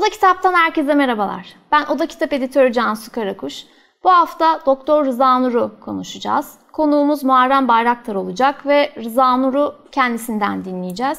Oda Kitap'tan herkese merhabalar. Ben Oda Kitap editörü Cansu Karakuş. Bu hafta Doktor Rıza Nur'u konuşacağız. Konuğumuz Muharrem Bayraktar olacak ve Rıza Nur'u kendisinden dinleyeceğiz.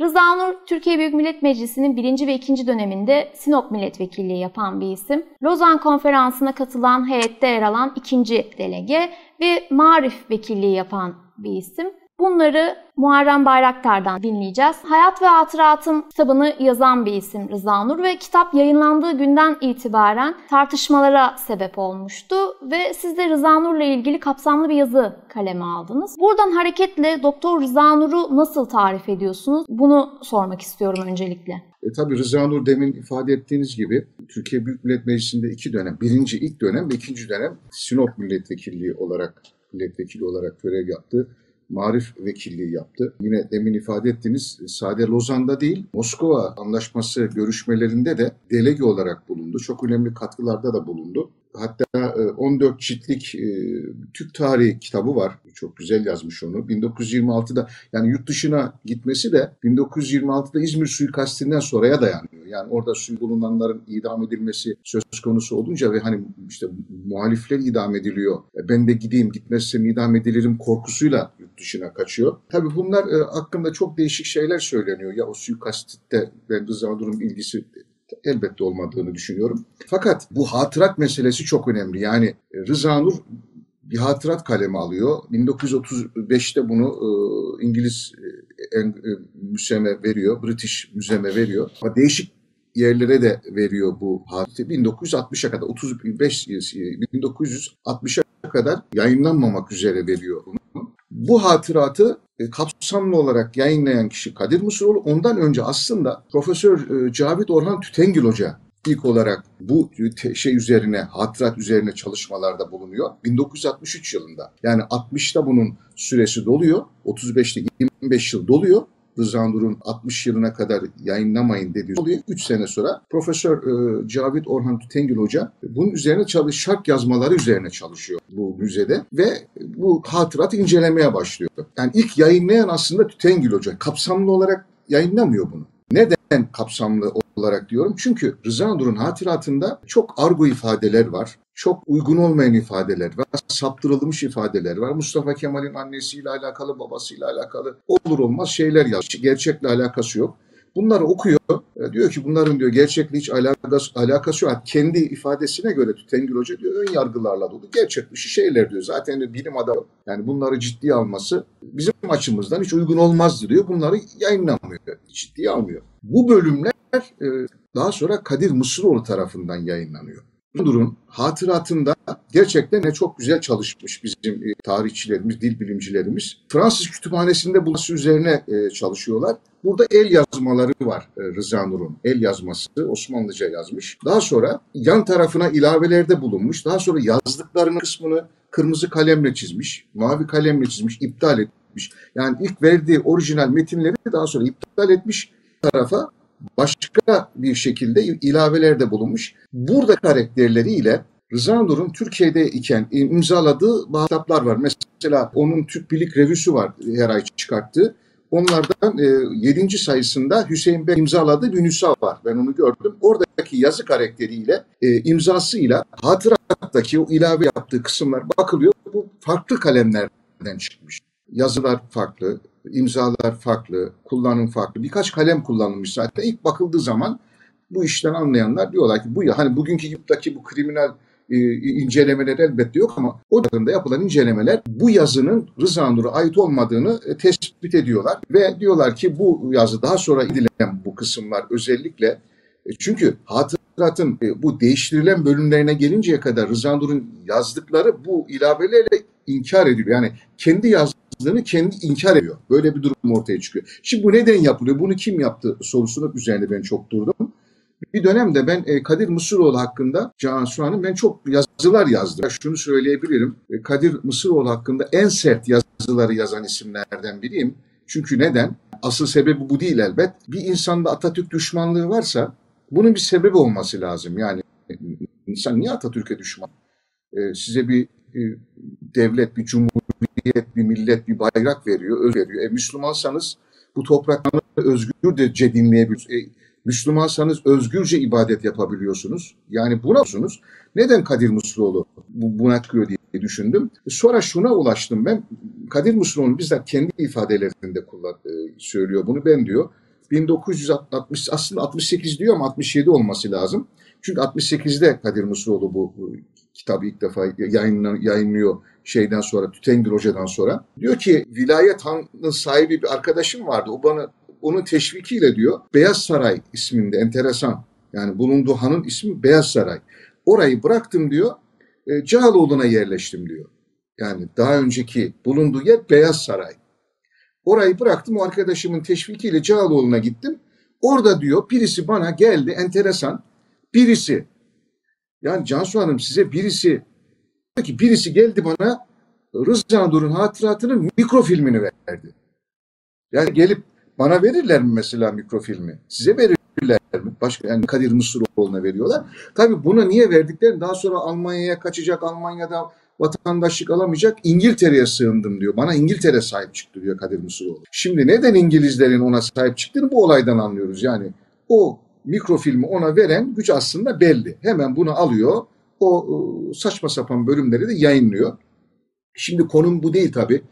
Rıza Nur, Türkiye Büyük Millet Meclisi'nin birinci ve ikinci döneminde Sinop milletvekilliği yapan bir isim. Lozan Konferansı'na katılan heyette yer alan ikinci delege ve Marif vekilliği yapan bir isim. Bunları Muharrem Bayraktar'dan dinleyeceğiz. Hayat ve Hatıratım kitabını yazan bir isim Rıza Nur ve kitap yayınlandığı günden itibaren tartışmalara sebep olmuştu ve siz de Rıza Nur'la ilgili kapsamlı bir yazı kaleme aldınız. Buradan hareketle Doktor Rıza Nur'u nasıl tarif ediyorsunuz? Bunu sormak istiyorum öncelikle. E, tabii Rıza Nur demin ifade ettiğiniz gibi Türkiye Büyük Millet Meclisi'nde iki dönem, birinci ilk dönem ve ikinci dönem Sinop milletvekilliği olarak milletvekili olarak görev yaptı. Marif vekilliği yaptı. Yine demin ifade ettiğiniz sade Lozan'da değil, Moskova anlaşması görüşmelerinde de delege olarak bulundu. Çok önemli katkılarda da bulundu. Hatta 14 e, ciltlik e, Türk tarihi kitabı var. Çok güzel yazmış onu. 1926'da yani yurt dışına gitmesi de 1926'da İzmir suikastinden sonraya dayanıyor. Yani orada suyu bulunanların idam edilmesi söz konusu olunca ve hani işte muhalifler idam ediliyor. E, ben de gideyim gitmezsem idam edilirim korkusuyla yurt dışına kaçıyor. Tabii bunlar hakkında çok değişik şeyler söyleniyor. Ya o suikastte ben Rıza Dur'un ilgisi elbette olmadığını düşünüyorum. Fakat bu hatırat meselesi çok önemli. Yani e, Rıza Nur bir hatırat kalemi alıyor. 1935'te bunu e, İngiliz e, e, müseme veriyor, British müzeme veriyor. Ama değişik yerlere de veriyor bu hadise. 1960'a kadar 35 1960'a kadar yayınlanmamak üzere veriyor bunu. Bu hatıratı e, kapsamlı olarak yayınlayan kişi Kadir Mısıroğlu. Ondan önce aslında Profesör e, Cavit Orhan Tütengil Hoca ilk olarak bu şey üzerine, hatırat üzerine çalışmalarda bulunuyor. 1963 yılında. Yani 60'ta bunun süresi doluyor. 35'te 25 yıl doluyor. Rıza Nur'un 60 yılına kadar yayınlamayın dediği oluyor. 3 sene sonra Profesör e, Cavit Orhan Tütengil Hoca bunun üzerine çalış, şark yazmaları üzerine çalışıyor bu müzede ve bu hatırat incelemeye başlıyor. Yani ilk yayınlayan aslında Tütengil Hoca. Kapsamlı olarak yayınlamıyor bunu. Neden kapsamlı olarak diyorum? Çünkü Rıza Nur'un hatıratında çok argo ifadeler var çok uygun olmayan ifadeler var, saptırılmış ifadeler var. Mustafa Kemal'in annesiyle alakalı, babasıyla alakalı olur olmaz şeyler yazmış. Gerçekle alakası yok. Bunları okuyor. E, diyor ki bunların diyor gerçekle hiç alakası, alakası yok. Kendi ifadesine göre Tengül Hoca diyor ön yargılarla dolu. Gerçek dışı şeyler diyor. Zaten diyor, bilim adamı yani bunları ciddiye alması bizim açımızdan hiç uygun olmazdı diyor. Bunları yayınlamıyor. Ciddiye almıyor. Bu bölümler daha sonra Kadir Mısıroğlu tarafından yayınlanıyor. Durun hatıratında gerçekten ne çok güzel çalışmış bizim e, tarihçilerimiz, dil bilimcilerimiz. Fransız kütüphanesinde bulması üzerine e, çalışıyorlar. Burada el yazmaları var e, Rıza Nur'un. El yazması Osmanlıca yazmış. Daha sonra yan tarafına ilavelerde bulunmuş. Daha sonra yazdıklarının kısmını kırmızı kalemle çizmiş, mavi kalemle çizmiş, iptal etmiş. Yani ilk verdiği orijinal metinleri daha sonra iptal etmiş tarafa başka bir şekilde ilavelerde bulunmuş. Burada karakterleriyle Rıza Nur'un Türkiye'de iken imzaladığı bazı kitaplar var. Mesela onun Türk Birlik Revüsü var her ay çıkarttığı. Onlardan e, 7. sayısında Hüseyin Bey imzaladığı bir nüsa var. Ben onu gördüm. Oradaki yazı karakteriyle, e, imzasıyla hatırattaki o ilave yaptığı kısımlar bakılıyor. Bu farklı kalemlerden çıkmış. Yazılar farklı, imzalar farklı, kullanım farklı. Birkaç kalem kullanılmış zaten. İlk bakıldığı zaman bu işten anlayanlar diyorlar ki bu ya hani bugünkü yurttaki bu kriminal e, incelemeler elbette yok ama o dönemde yapılan incelemeler bu yazının Rıza Nur'a ait olmadığını e, tespit ediyorlar ve diyorlar ki bu yazı daha sonra edilen bu kısımlar özellikle e, çünkü hatıratın bu değiştirilen bölümlerine gelinceye kadar Rıza Nur'un yazdıkları bu ilavelerle inkar ediliyor. Yani kendi yazdığı haksızlığını kendi inkar ediyor. Böyle bir durum ortaya çıkıyor. Şimdi bu neden yapılıyor? Bunu kim yaptı sorusunu üzerinde ben çok durdum. Bir dönemde ben e, Kadir Mısıroğlu hakkında Can Suan'ın ben çok yazılar yazdım. Şunu söyleyebilirim. E, Kadir Mısıroğlu hakkında en sert yazıları yazan isimlerden biriyim. Çünkü neden? Asıl sebebi bu değil elbet. Bir insanda Atatürk düşmanlığı varsa bunun bir sebebi olması lazım. Yani insan niye Atatürk'e düşman? E, size bir devlet, bir cumhuriyet, bir millet, bir bayrak veriyor, öz veriyor. E, Müslümansanız bu toprakları özgürce dinleyebilirsiniz. E, Müslümansanız özgürce ibadet yapabiliyorsunuz. Yani buna musunuz? Neden Kadir Mısıroğlu bu, buna kırıyor diye düşündüm. Sonra şuna ulaştım ben. Kadir Mısıroğlu bizzat kendi ifadelerinde kullan, e, söylüyor bunu. Ben diyor 1960 aslında 68 diyor ama 67 olması lazım. Çünkü 68'de Kadir Mısıroğlu bu, bu kitabı ilk defa yayınlıyor şeyden sonra Tütengir Hoca'dan sonra. Diyor ki vilayet hanının sahibi bir arkadaşım vardı. O bana onun teşvikiyle diyor Beyaz Saray isminde enteresan. Yani bulunduğu hanın ismi Beyaz Saray. Orayı bıraktım diyor. E, Cağaloğlu'na yerleştim diyor. Yani daha önceki bulunduğu yer Beyaz Saray. Orayı bıraktım o arkadaşımın teşvikiyle Cağaloğlu'na gittim. Orada diyor birisi bana geldi enteresan. Birisi yani Cansu Hanım size birisi ki birisi geldi bana Rıza Dur'un hatıratının mikrofilmini verdi. Yani gelip bana verirler mi mesela mikrofilmi? Size verirler mi? Başka yani Kadir Mısıroğlu'na veriyorlar. Tabii buna niye verdiklerini daha sonra Almanya'ya kaçacak, Almanya'da vatandaşlık alamayacak İngiltere'ye sığındım diyor. Bana İngiltere sahip çıktı diyor Kadir Mısıroğlu. Şimdi neden İngilizlerin ona sahip çıktığını bu olaydan anlıyoruz. Yani o mikrofilmi ona veren güç aslında belli. Hemen bunu alıyor. O saçma sapan bölümleri de yayınlıyor. Şimdi konum bu değil tabii.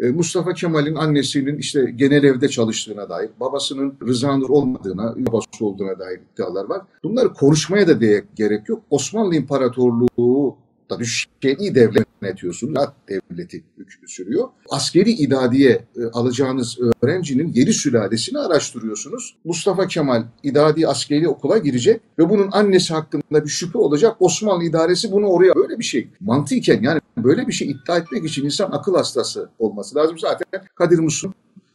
E, Mustafa Kemal'in annesinin işte genel evde çalıştığına dair, babasının Rıza Nur olmadığına, babası olduğuna dair iddialar var. Bunları konuşmaya da gerek yok. Osmanlı İmparatorluğu Tabii şer'i devlet yönetiyorsunuz. Devleti hükmü sürüyor. Askeri idadiye e, alacağınız öğrencinin yedi sülalesini araştırıyorsunuz. Mustafa Kemal idadi askeri okula girecek ve bunun annesi hakkında bir şüphe olacak. Osmanlı idaresi bunu oraya böyle bir şey mantıken yani böyle bir şey iddia etmek için insan akıl hastası olması lazım. Zaten Kadir Musul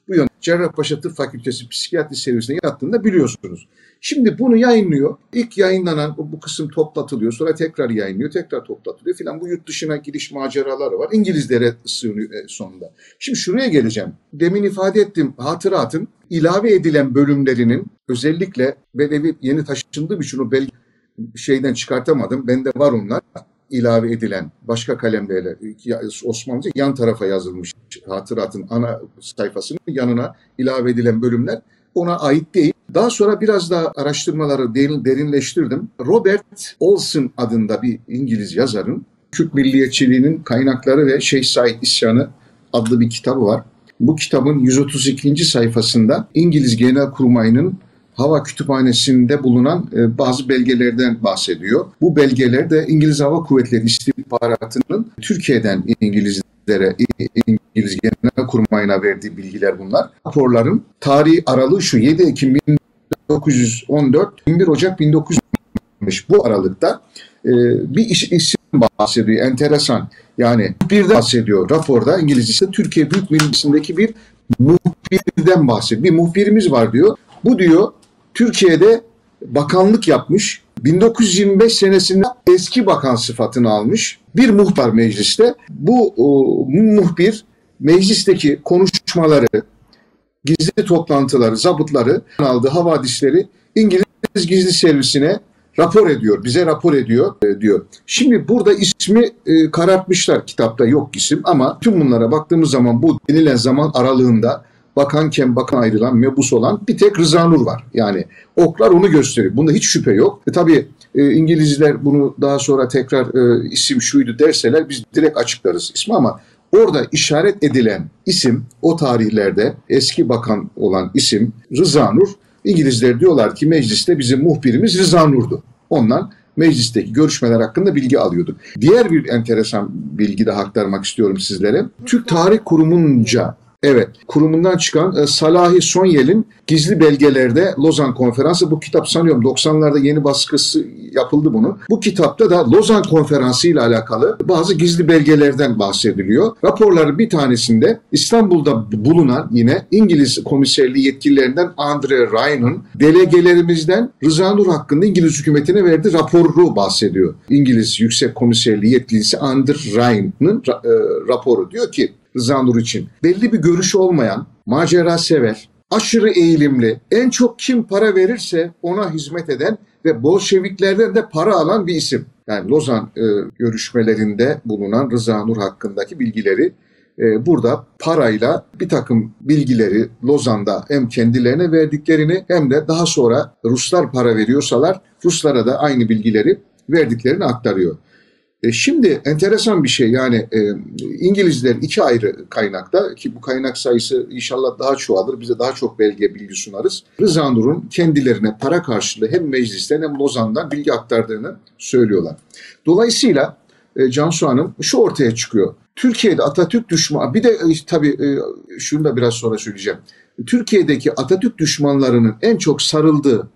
bu yön Cerrahpaşa Tıp Fakültesi Psikiyatri Servisine yattığında biliyorsunuz. Şimdi bunu yayınlıyor. İlk yayınlanan bu kısım toplatılıyor. Sonra tekrar yayınlıyor. Tekrar toplatılıyor filan. Bu yurt dışına gidiş maceraları var. İngilizlere sığınıyor e, sonunda. Şimdi şuraya geleceğim. Demin ifade ettim hatıratın ilave edilen bölümlerinin özellikle ben evi yeni taşındığım için o belge şeyden çıkartamadım. Bende var onlar ilave edilen başka kalemlerle Osmanlıca yan tarafa yazılmış hatıratın ana sayfasının yanına ilave edilen bölümler ona ait değil. Daha sonra biraz daha araştırmaları derinleştirdim. Robert Olson adında bir İngiliz yazarın Kürt milliyetçiliğinin kaynakları ve Şeyh Said İsyanı adlı bir kitabı var. Bu kitabın 132. sayfasında İngiliz Genelkurmay'ın Hava Kütüphanesi'nde bulunan e, bazı belgelerden bahsediyor. Bu belgeler de İngiliz Hava Kuvvetleri İstihbaratı'nın Türkiye'den İngilizlere, İngiliz Genel Kurmayına verdiği bilgiler bunlar. Raporların tarihi aralığı şu 7 Ekim 1914, 21 Ocak 1915 bu aralıkta e, bir isim bahsediyor. Enteresan. Yani bir de bahsediyor raporda İngilizcesi Türkiye Büyük Meclisi'ndeki bir muhbirden bahsediyor. Bir muhbirimiz var diyor. Bu diyor Türkiye'de bakanlık yapmış. 1925 senesinde eski bakan sıfatını almış. Bir muhtar mecliste. Bu o, muhbir meclisteki konuşmaları, gizli toplantıları, zabıtları, aldığı havadisleri İngiliz gizli servisine rapor ediyor, bize rapor ediyor e, diyor. Şimdi burada ismi e, karartmışlar kitapta yok isim ama tüm bunlara baktığımız zaman bu denilen zaman aralığında bakanken bakan ayrılan, mebus olan bir tek Rıza Nur var. Yani oklar onu gösteriyor. Bunda hiç şüphe yok. E, tabii e, İngilizler bunu daha sonra tekrar e, isim şuydu derseler biz direkt açıklarız ismi ama orada işaret edilen isim o tarihlerde eski bakan olan isim Rıza Nur. İngilizler diyorlar ki mecliste bizim muhbirimiz Rıza Nur'du. Ondan meclisteki görüşmeler hakkında bilgi alıyorduk. Diğer bir enteresan bilgi de aktarmak istiyorum sizlere. Türk Tarih Kurumunca Evet, kurumundan çıkan e, Salahi Sonyel'in gizli belgelerde Lozan Konferansı. Bu kitap sanıyorum 90'larda yeni baskısı yapıldı bunu. Bu kitapta da Lozan Konferansı ile alakalı bazı gizli belgelerden bahsediliyor. Raporların bir tanesinde İstanbul'da bulunan yine İngiliz komiserliği yetkililerinden Andre Ryan'ın delegelerimizden Rıza Nur hakkında İngiliz hükümetine verdiği raporu bahsediyor. İngiliz Yüksek Komiserliği yetkilisi Andre Ryan'ın e, raporu diyor ki Rıza Nur için. Belli bir görüşü olmayan, macera sever, aşırı eğilimli, en çok kim para verirse ona hizmet eden ve Bolşeviklerden de para alan bir isim. Yani Lozan e, görüşmelerinde bulunan Rıza Nur hakkındaki bilgileri e, burada parayla bir takım bilgileri Lozan'da hem kendilerine verdiklerini hem de daha sonra Ruslar para veriyorsalar Ruslara da aynı bilgileri verdiklerini aktarıyor. E şimdi enteresan bir şey yani e, İngilizler iki ayrı kaynakta ki bu kaynak sayısı inşallah daha çoğalır. Bize daha çok belge bilgi sunarız. Rıza Nur'un kendilerine para karşılığı hem meclisten hem Lozan'dan bilgi aktardığını söylüyorlar. Dolayısıyla e, Cansu Hanım şu ortaya çıkıyor. Türkiye'de Atatürk düşmanı bir de e, tabii şunu da biraz sonra söyleyeceğim. Türkiye'deki Atatürk düşmanlarının en çok sarıldığı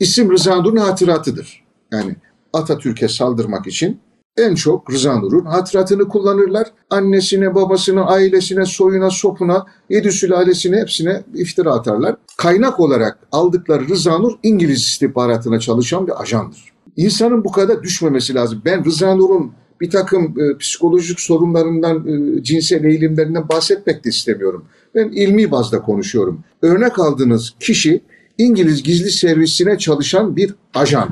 isim Rıza Nur'un hatıratıdır. Yani Atatürk'e saldırmak için en çok Rıza Nur'un hatıratını kullanırlar. Annesine, babasına, ailesine, soyuna, sopuna, yedi sülalesine hepsine iftira atarlar. Kaynak olarak aldıkları Rıza Nur İngiliz istihbaratına çalışan bir ajandır. İnsanın bu kadar düşmemesi lazım. Ben Rıza Nur'un bir takım e, psikolojik sorunlarından, e, cinsel eğilimlerinden bahsetmek de istemiyorum. Ben ilmi bazda konuşuyorum. Örnek aldığınız kişi İngiliz gizli servisine çalışan bir ajan.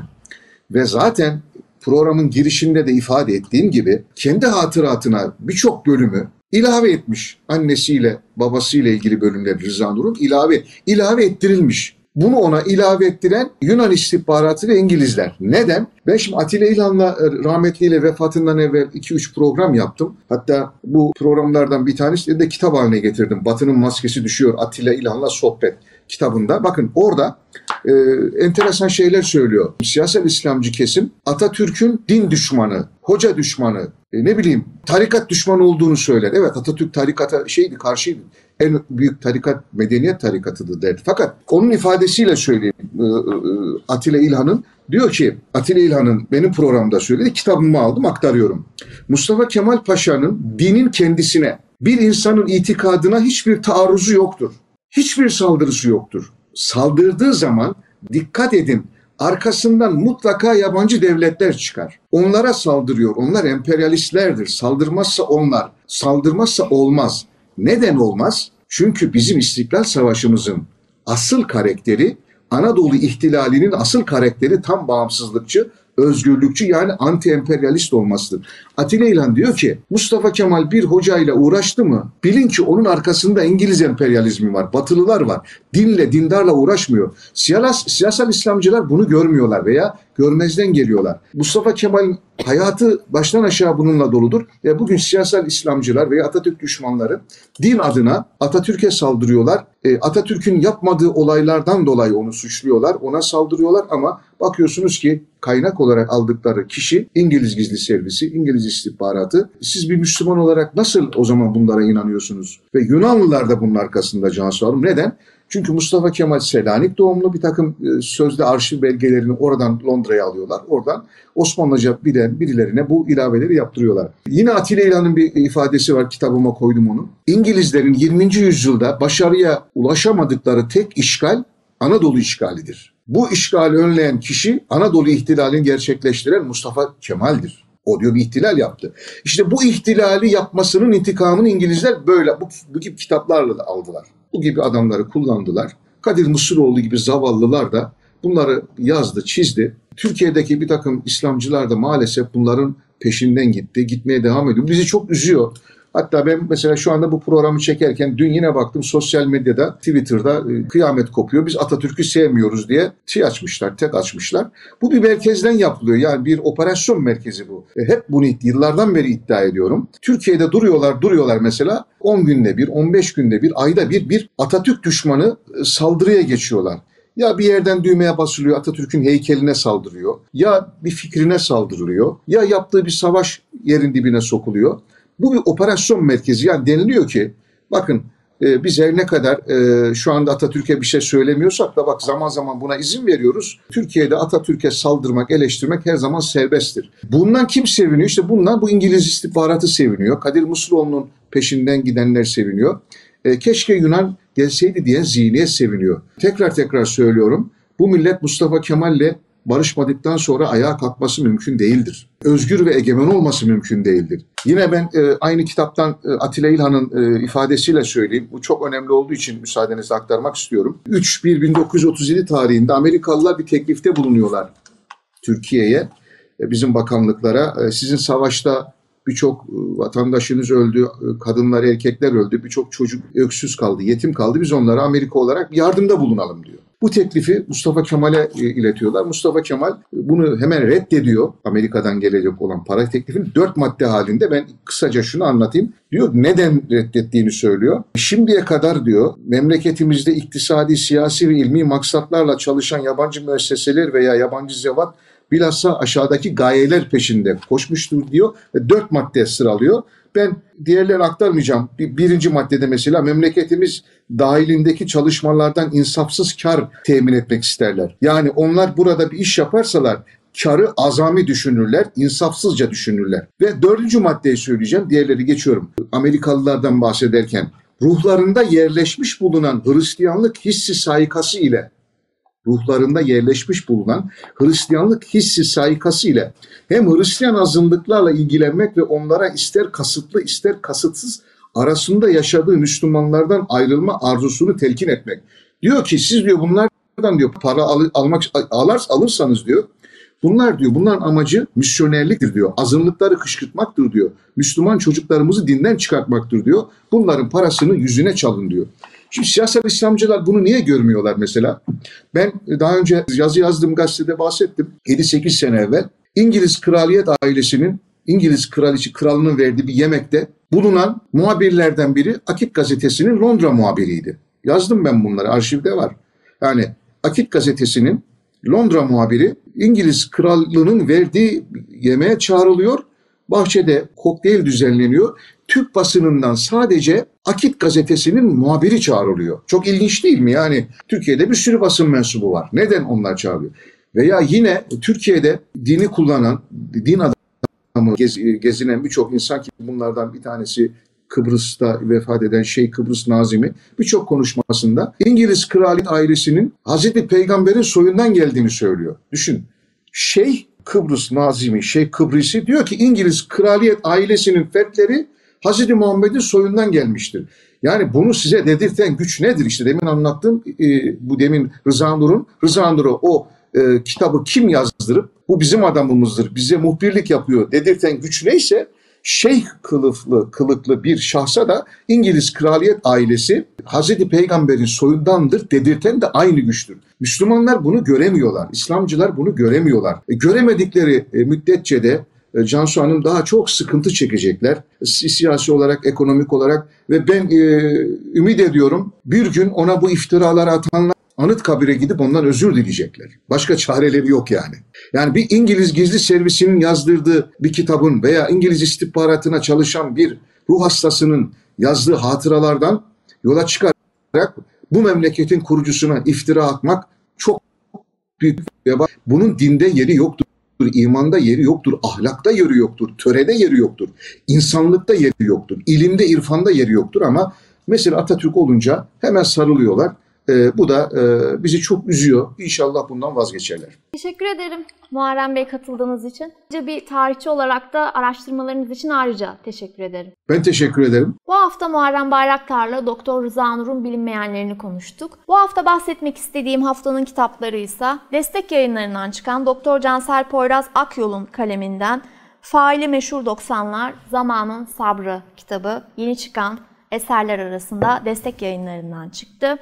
Ve zaten programın girişinde de ifade ettiğim gibi kendi hatıratına birçok bölümü ilave etmiş. Annesiyle babasıyla ilgili bölümler Rıza Nur'un ilave, ilave ettirilmiş. Bunu ona ilave ettiren Yunan istihbaratı ve İngilizler. Neden? Ben şimdi Atilla İlhan'la e, rahmetliyle vefatından evvel 2-3 program yaptım. Hatta bu programlardan bir tanesi de kitap haline getirdim. Batı'nın maskesi düşüyor Atilla İlhan'la sohbet kitabında. Bakın orada e, enteresan şeyler söylüyor. Siyasal İslamcı kesim Atatürk'ün din düşmanı, hoca düşmanı, e, ne bileyim tarikat düşmanı olduğunu söyler. Evet Atatürk tarikata şeydi karşıydı. En büyük tarikat medeniyet tarikatıdır derdi. Fakat onun ifadesiyle söyleyeyim e, e, Atilla İlhan'ın diyor ki Atilla İlhan'ın benim programda söyledi kitabımı aldım aktarıyorum. Mustafa Kemal Paşa'nın dinin kendisine bir insanın itikadına hiçbir taarruzu yoktur. Hiçbir saldırısı yoktur. Saldırdığı zaman dikkat edin arkasından mutlaka yabancı devletler çıkar. Onlara saldırıyor. Onlar emperyalistlerdir. Saldırmazsa onlar, saldırmazsa olmaz. Neden olmaz? Çünkü bizim İstiklal Savaşımızın asıl karakteri Anadolu ihtilalinin asıl karakteri tam bağımsızlıkçı, özgürlükçü yani anti-emperyalist olmasıdır. Atilla İlhan diyor ki Mustafa Kemal bir hocayla uğraştı mı bilin ki onun arkasında İngiliz emperyalizmi var, batılılar var. Dinle, dindarla uğraşmıyor. Siyasal, siyasal İslamcılar bunu görmüyorlar veya görmezden geliyorlar. Mustafa Kemal'in hayatı baştan aşağı bununla doludur ve bugün siyasal İslamcılar veya Atatürk düşmanları din adına Atatürk'e saldırıyorlar. E, Atatürk'ün yapmadığı olaylardan dolayı onu suçluyorlar, ona saldırıyorlar ama bakıyorsunuz ki kaynak olarak aldıkları kişi İngiliz gizli servisi, İngiliz istihbaratı. Siz bir Müslüman olarak nasıl o zaman bunlara inanıyorsunuz? Ve Yunanlılar da bunun arkasında Cansu. Neden? Çünkü Mustafa Kemal Selanik doğumlu bir takım e, sözde arşiv belgelerini oradan Londra'ya alıyorlar. Oradan Osmanlıca bilen birilerine bu ilaveleri yaptırıyorlar. Yine Atilla İlhan'ın bir ifadesi var kitabıma koydum onu. İngilizlerin 20. yüzyılda başarıya ulaşamadıkları tek işgal Anadolu işgalidir. Bu işgali önleyen kişi Anadolu ihtilalini gerçekleştiren Mustafa Kemal'dir. O diyor bir ihtilal yaptı. İşte bu ihtilali yapmasının intikamını İngilizler böyle bu, bu gibi kitaplarla da aldılar. Bu gibi adamları kullandılar. Kadir Mısıroğlu gibi zavallılar da bunları yazdı, çizdi. Türkiye'deki bir takım İslamcılar da maalesef bunların peşinden gitti, gitmeye devam ediyor. Bizi çok üzüyor. Hatta ben mesela şu anda bu programı çekerken dün yine baktım sosyal medyada, Twitter'da e, kıyamet kopuyor. Biz Atatürk'ü sevmiyoruz diye şey açmışlar, tek açmışlar. Bu bir merkezden yapılıyor. Yani bir operasyon merkezi bu. E, hep bunu yıllardan beri iddia ediyorum. Türkiye'de duruyorlar, duruyorlar mesela 10 günde bir, 15 günde bir, ayda bir bir Atatürk düşmanı e, saldırıya geçiyorlar. Ya bir yerden düğmeye basılıyor Atatürk'ün heykeline saldırıyor. Ya bir fikrine saldırılıyor. Ya yaptığı bir savaş yerin dibine sokuluyor. Bu bir operasyon merkezi. Yani deniliyor ki bakın e, biz her ne kadar e, şu anda Atatürk'e bir şey söylemiyorsak da bak zaman zaman buna izin veriyoruz. Türkiye'de Atatürk'e saldırmak, eleştirmek her zaman serbesttir. Bundan kim seviniyor? İşte bundan bu İngiliz istihbaratı seviniyor. Kadir Mısıroğlu'nun peşinden gidenler seviniyor. E, keşke Yunan gelseydi diye zihniyet seviniyor. Tekrar tekrar söylüyorum. Bu millet Mustafa Kemal'le barışmadıktan sonra ayağa kalkması mümkün değildir. Özgür ve egemen olması mümkün değildir. Yine ben e, aynı kitaptan e, Atilla İlhan'ın e, ifadesiyle söyleyeyim. Bu çok önemli olduğu için müsaadenizle aktarmak istiyorum. 3-1-1937 tarihinde Amerikalılar bir teklifte bulunuyorlar Türkiye'ye, e, bizim bakanlıklara. E, sizin savaşta birçok vatandaşınız öldü, kadınlar, erkekler öldü, birçok çocuk öksüz kaldı, yetim kaldı. Biz onlara Amerika olarak yardımda bulunalım diyor. Bu teklifi Mustafa Kemal'e iletiyorlar. Mustafa Kemal bunu hemen reddediyor. Amerika'dan gelecek olan para teklifini dört madde halinde ben kısaca şunu anlatayım. Diyor neden reddettiğini söylüyor. Şimdiye kadar diyor memleketimizde iktisadi, siyasi ve ilmi maksatlarla çalışan yabancı müesseseler veya yabancı zevat bilhassa aşağıdaki gayeler peşinde koşmuştur diyor ve dört madde sıralıyor. Ben diğerlerini aktarmayacağım. Birinci maddede mesela memleketimiz dahilindeki çalışmalardan insafsız kar temin etmek isterler. Yani onlar burada bir iş yaparsalar karı azami düşünürler, insafsızca düşünürler. Ve dördüncü maddeyi söyleyeceğim, diğerleri geçiyorum. Amerikalılardan bahsederken ruhlarında yerleşmiş bulunan Hristiyanlık hissi saykası ile ruhlarında yerleşmiş bulunan Hristiyanlık hissi saykası ile hem Hristiyan azınlıklarla ilgilenmek ve onlara ister kasıtlı ister kasıtsız arasında yaşadığı Müslümanlardan ayrılma arzusunu telkin etmek. Diyor ki siz diyor bunlardan diyor para al, almak alır, alırsanız diyor Bunlar diyor bunların amacı misyonerliktir diyor. Azınlıkları kışkırtmaktır diyor. Müslüman çocuklarımızı dinden çıkartmaktır diyor. Bunların parasını yüzüne çalın diyor. Şimdi siyasal İslamcılar bunu niye görmüyorlar mesela? Ben daha önce yazı yazdığım gazetede bahsettim. 7-8 sene evvel İngiliz kraliyet ailesinin İngiliz kraliçi kralının verdiği bir yemekte bulunan muhabirlerden biri Akit gazetesinin Londra muhabiriydi. Yazdım ben bunları arşivde var. Yani Akit gazetesinin Londra muhabiri İngiliz krallığının verdiği yemeğe çağrılıyor. Bahçede kokteyl düzenleniyor. Türk basınından sadece Akit gazetesinin muhabiri çağrılıyor. Çok ilginç değil mi? Yani Türkiye'de bir sürü basın mensubu var. Neden onlar çağırıyor? Veya yine Türkiye'de dini kullanan, din adamı gez, gezinen birçok insan ki bunlardan bir tanesi Kıbrıs'ta vefat eden Şeyh Kıbrıs Nazimi birçok konuşmasında İngiliz kraliyet ailesinin Hazreti Peygamber'in soyundan geldiğini söylüyor. Düşün. Şeyh Kıbrıs Nazimi, Şeyh Kıbrıs'ı diyor ki İngiliz kraliyet ailesinin fertleri Hazreti Muhammed'in soyundan gelmiştir. Yani bunu size dedirten güç nedir? İşte demin anlattığım e, bu demin Rıza Nur'un, Rıza Nur'u o e, kitabı kim yazdırıp bu bizim adamımızdır, bize muhbirlik yapıyor dedirten güç neyse şeyh kılıflı, kılıklı bir şahsa da İngiliz kraliyet ailesi Hazreti Peygamber'in soyundandır dedirten de aynı güçtür. Müslümanlar bunu göremiyorlar. İslamcılar bunu göremiyorlar. E, göremedikleri e, müddetçe de e, Cansu Hanım daha çok sıkıntı çekecekler. Siyasi olarak, ekonomik olarak ve ben e, ümit ediyorum bir gün ona bu iftiraları atanlar anıt kabire gidip ondan özür dileyecekler. Başka çareleri yok yani. Yani bir İngiliz gizli servisinin yazdırdığı bir kitabın veya İngiliz istihbaratına çalışan bir ruh hastasının yazdığı hatıralardan yola çıkarak bu memleketin kurucusuna iftira atmak çok büyük bir Bunun dinde yeri yoktur imanda yeri yoktur, ahlakta yeri yoktur, törede yeri yoktur, insanlıkta yeri yoktur, ilimde, irfanda yeri yoktur ama mesela Atatürk olunca hemen sarılıyorlar. E, bu da e, bizi çok üzüyor. İnşallah bundan vazgeçerler. Teşekkür ederim Muharrem Bey katıldığınız için. Bir tarihçi olarak da araştırmalarınız için ayrıca teşekkür ederim. Ben teşekkür ederim. Bu hafta Muharrem Bayraktar'la Doktor Rıza Nur'un bilinmeyenlerini konuştuk. Bu hafta bahsetmek istediğim haftanın kitapları ise destek yayınlarından çıkan Doktor Cansel Poyraz Akyol'un kaleminden Faili Meşhur 90'lar Zamanın Sabrı kitabı yeni çıkan eserler arasında destek yayınlarından çıktı.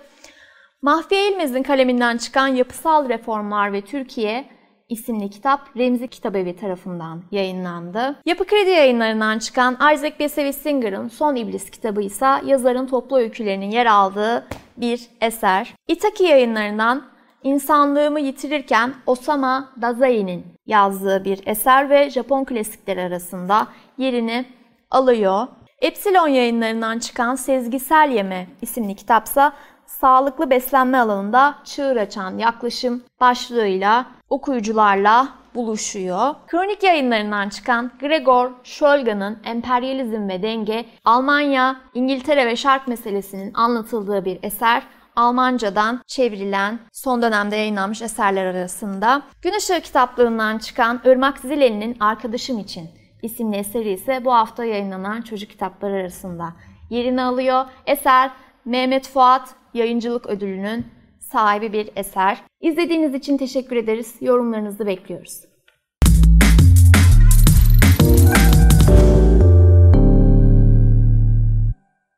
Mahfiye İlmez'in kaleminden çıkan Yapısal Reformlar ve Türkiye isimli kitap Remzi Kitabevi tarafından yayınlandı. Yapı Kredi yayınlarından çıkan Isaac Bashevis Singer'ın Son İblis kitabı ise yazarın toplu öykülerinin yer aldığı bir eser. Itaki yayınlarından İnsanlığımı Yitirirken Osama Dazai'nin yazdığı bir eser ve Japon klasikleri arasında yerini alıyor. Epsilon yayınlarından çıkan Sezgisel Yeme isimli kitapsa sağlıklı beslenme alanında çığır açan yaklaşım başlığıyla okuyucularla buluşuyor. Kronik yayınlarından çıkan Gregor Scholga'nın Emperyalizm ve Denge, Almanya, İngiltere ve Şark meselesinin anlatıldığı bir eser. Almancadan çevrilen son dönemde yayınlanmış eserler arasında. Gün Işığı kitaplığından çıkan Irmak Zileli'nin Arkadaşım İçin isimli eseri ise bu hafta yayınlanan çocuk kitapları arasında yerini alıyor. Eser Mehmet Fuat Yayıncılık Ödülü'nün sahibi bir eser. İzlediğiniz için teşekkür ederiz. Yorumlarınızı bekliyoruz.